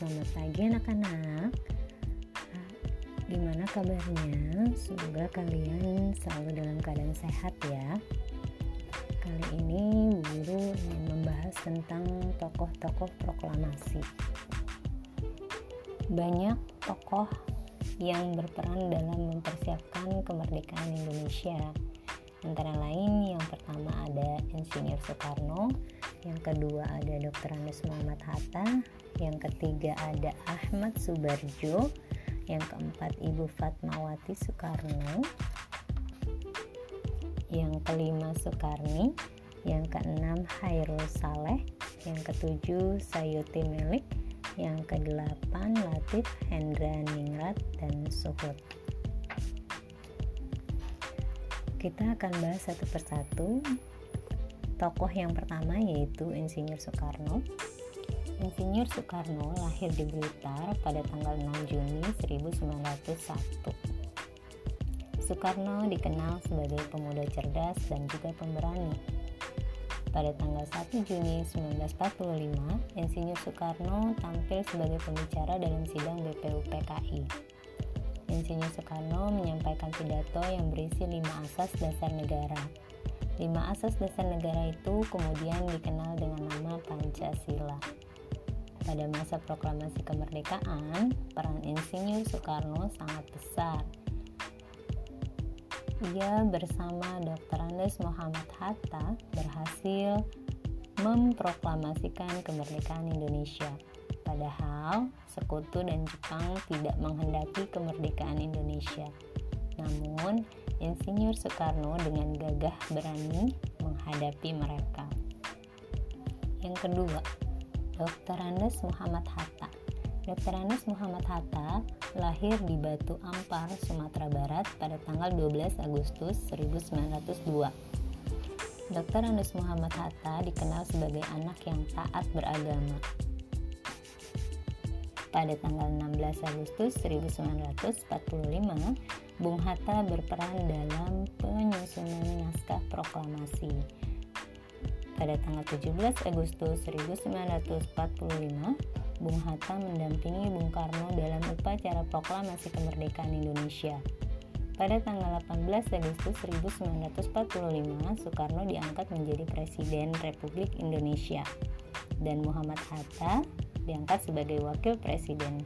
Selamat pagi anak-anak Gimana kabarnya? Semoga kalian selalu dalam keadaan sehat ya Kali ini guru ingin membahas tentang tokoh-tokoh proklamasi Banyak tokoh yang berperan dalam mempersiapkan kemerdekaan Indonesia Antara lain yang pertama ada Insinyur Soekarno, yang kedua ada Dr. Andes Muhammad Hatta, yang ketiga ada Ahmad Subarjo, yang keempat Ibu Fatmawati Soekarno, yang kelima Soekarni, yang keenam Hairul Saleh, yang ketujuh Sayuti Melik, yang kedelapan Latif Hendra Ningrat dan Suhut kita akan bahas satu persatu tokoh yang pertama yaitu Insinyur Soekarno Insinyur Soekarno lahir di Blitar pada tanggal 6 Juni 1901 Soekarno dikenal sebagai pemuda cerdas dan juga pemberani pada tanggal 1 Juni 1945, Insinyur Soekarno tampil sebagai pembicara dalam sidang BPUPKI. Insinyur Soekarno menyampaikan pidato yang berisi lima asas dasar negara. Lima asas dasar negara itu kemudian dikenal dengan nama Pancasila. Pada masa proklamasi kemerdekaan, peran Insinyur Soekarno sangat besar. Ia bersama Dr. Andes Muhammad Hatta berhasil memproklamasikan kemerdekaan Indonesia. Padahal sekutu dan Jepang tidak menghendaki kemerdekaan Indonesia. Namun, Insinyur Soekarno dengan gagah berani menghadapi mereka. Yang kedua, Dr. Andes Muhammad Hatta. Dr. Andes Muhammad Hatta lahir di Batu Ampar, Sumatera Barat pada tanggal 12 Agustus 1902. Dr. Andes Muhammad Hatta dikenal sebagai anak yang taat beragama pada tanggal 16 Agustus 1945, Bung Hatta berperan dalam penyusunan naskah proklamasi. Pada tanggal 17 Agustus 1945, Bung Hatta mendampingi Bung Karno dalam upacara proklamasi kemerdekaan Indonesia. Pada tanggal 18 Agustus 1945, Soekarno diangkat menjadi Presiden Republik Indonesia dan Muhammad Hatta diangkat sebagai wakil presiden.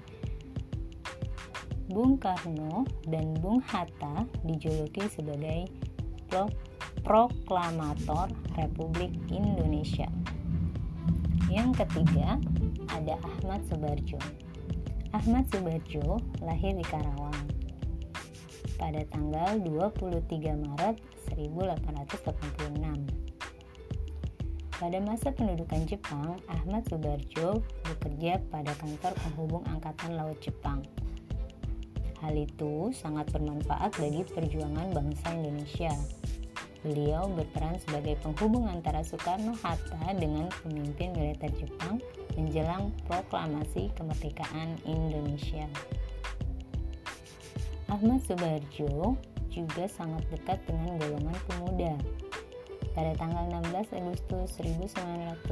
Bung Karno dan Bung Hatta dijuluki sebagai pro proklamator Republik Indonesia. Yang ketiga, ada Ahmad Subarjo. Ahmad Subarjo lahir di Karawang pada tanggal 23 Maret 1886 pada masa pendudukan Jepang, Ahmad Subarjo bekerja pada kantor penghubung Angkatan Laut Jepang. Hal itu sangat bermanfaat bagi perjuangan bangsa Indonesia. Beliau berperan sebagai penghubung antara Soekarno-Hatta dengan pemimpin militer Jepang menjelang proklamasi kemerdekaan Indonesia. Ahmad Subarjo juga sangat dekat dengan golongan pemuda pada tanggal 16 Agustus 1945,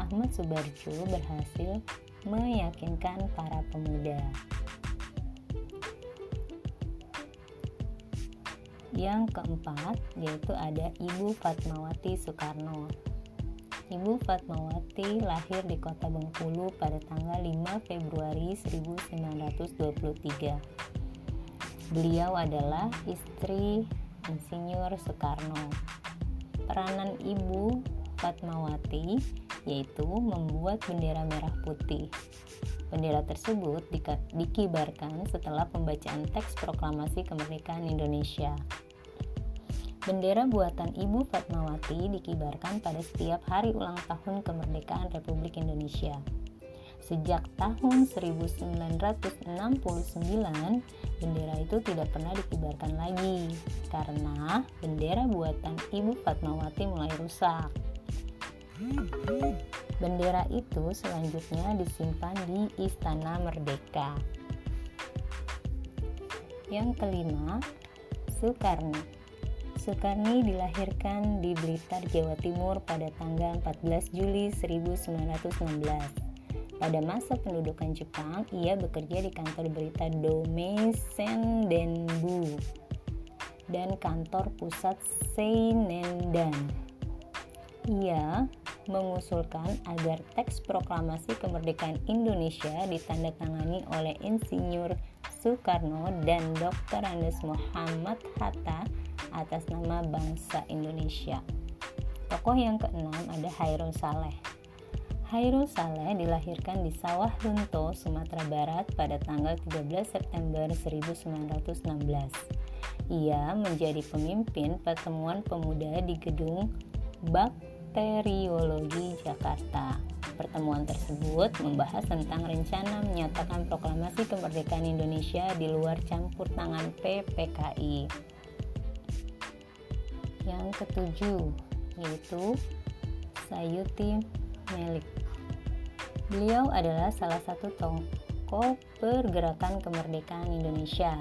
Ahmad Subarjo berhasil meyakinkan para pemuda. Yang keempat yaitu ada Ibu Fatmawati Soekarno. Ibu Fatmawati lahir di kota Bengkulu pada tanggal 5 Februari 1923. Beliau adalah istri Insinyur Soekarno. Peranan Ibu Fatmawati yaitu membuat bendera merah putih. Bendera tersebut dikibarkan setelah pembacaan teks proklamasi kemerdekaan Indonesia. Bendera buatan Ibu Fatmawati dikibarkan pada setiap hari ulang tahun kemerdekaan Republik Indonesia. Sejak tahun 1969, bendera itu tidak pernah dikibarkan lagi karena bendera buatan Ibu Fatmawati mulai rusak. Bendera itu selanjutnya disimpan di Istana Merdeka. Yang kelima, Soekarno. Soekarni dilahirkan di Blitar, Jawa Timur pada tanggal 14 Juli 1916. Pada masa pendudukan Jepang, ia bekerja di kantor berita Domesen Denbu dan kantor pusat Seinendan. Ia mengusulkan agar teks proklamasi kemerdekaan Indonesia ditandatangani oleh Insinyur Soekarno dan Dr. Andes Muhammad Hatta atas nama bangsa Indonesia. Tokoh yang keenam ada Hairul Saleh. Hairul Saleh dilahirkan di Sawah Lunto, Sumatera Barat pada tanggal 13 September 1916. Ia menjadi pemimpin pertemuan pemuda di gedung Bakteriologi Jakarta. Pertemuan tersebut membahas tentang rencana menyatakan proklamasi kemerdekaan Indonesia di luar campur tangan PPKI. Yang ketujuh yaitu Sayuti Melik. Beliau adalah salah satu tokoh pergerakan kemerdekaan Indonesia.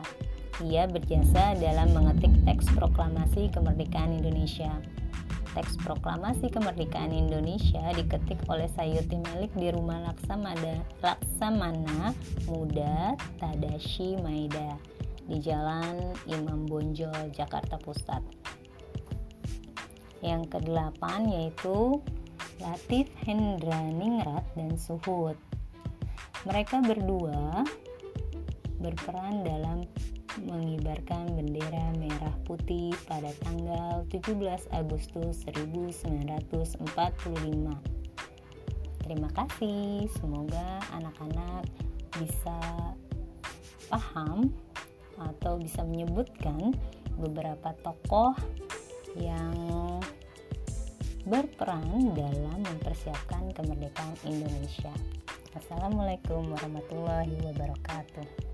Ia berjasa dalam mengetik teks proklamasi kemerdekaan Indonesia. Teks proklamasi kemerdekaan Indonesia diketik oleh Sayuti Melik di rumah Laksamana, Laksamana Muda Tadashi Maeda di Jalan Imam Bonjol, Jakarta Pusat. Yang kedelapan yaitu Latif Hendraningrat dan Suhud. Mereka berdua berperan dalam mengibarkan bendera merah putih pada tanggal 17 Agustus 1945. Terima kasih, semoga anak-anak bisa paham atau bisa menyebutkan beberapa tokoh yang berperan dalam mempersiapkan kemerdekaan Indonesia. Assalamualaikum warahmatullahi wabarakatuh.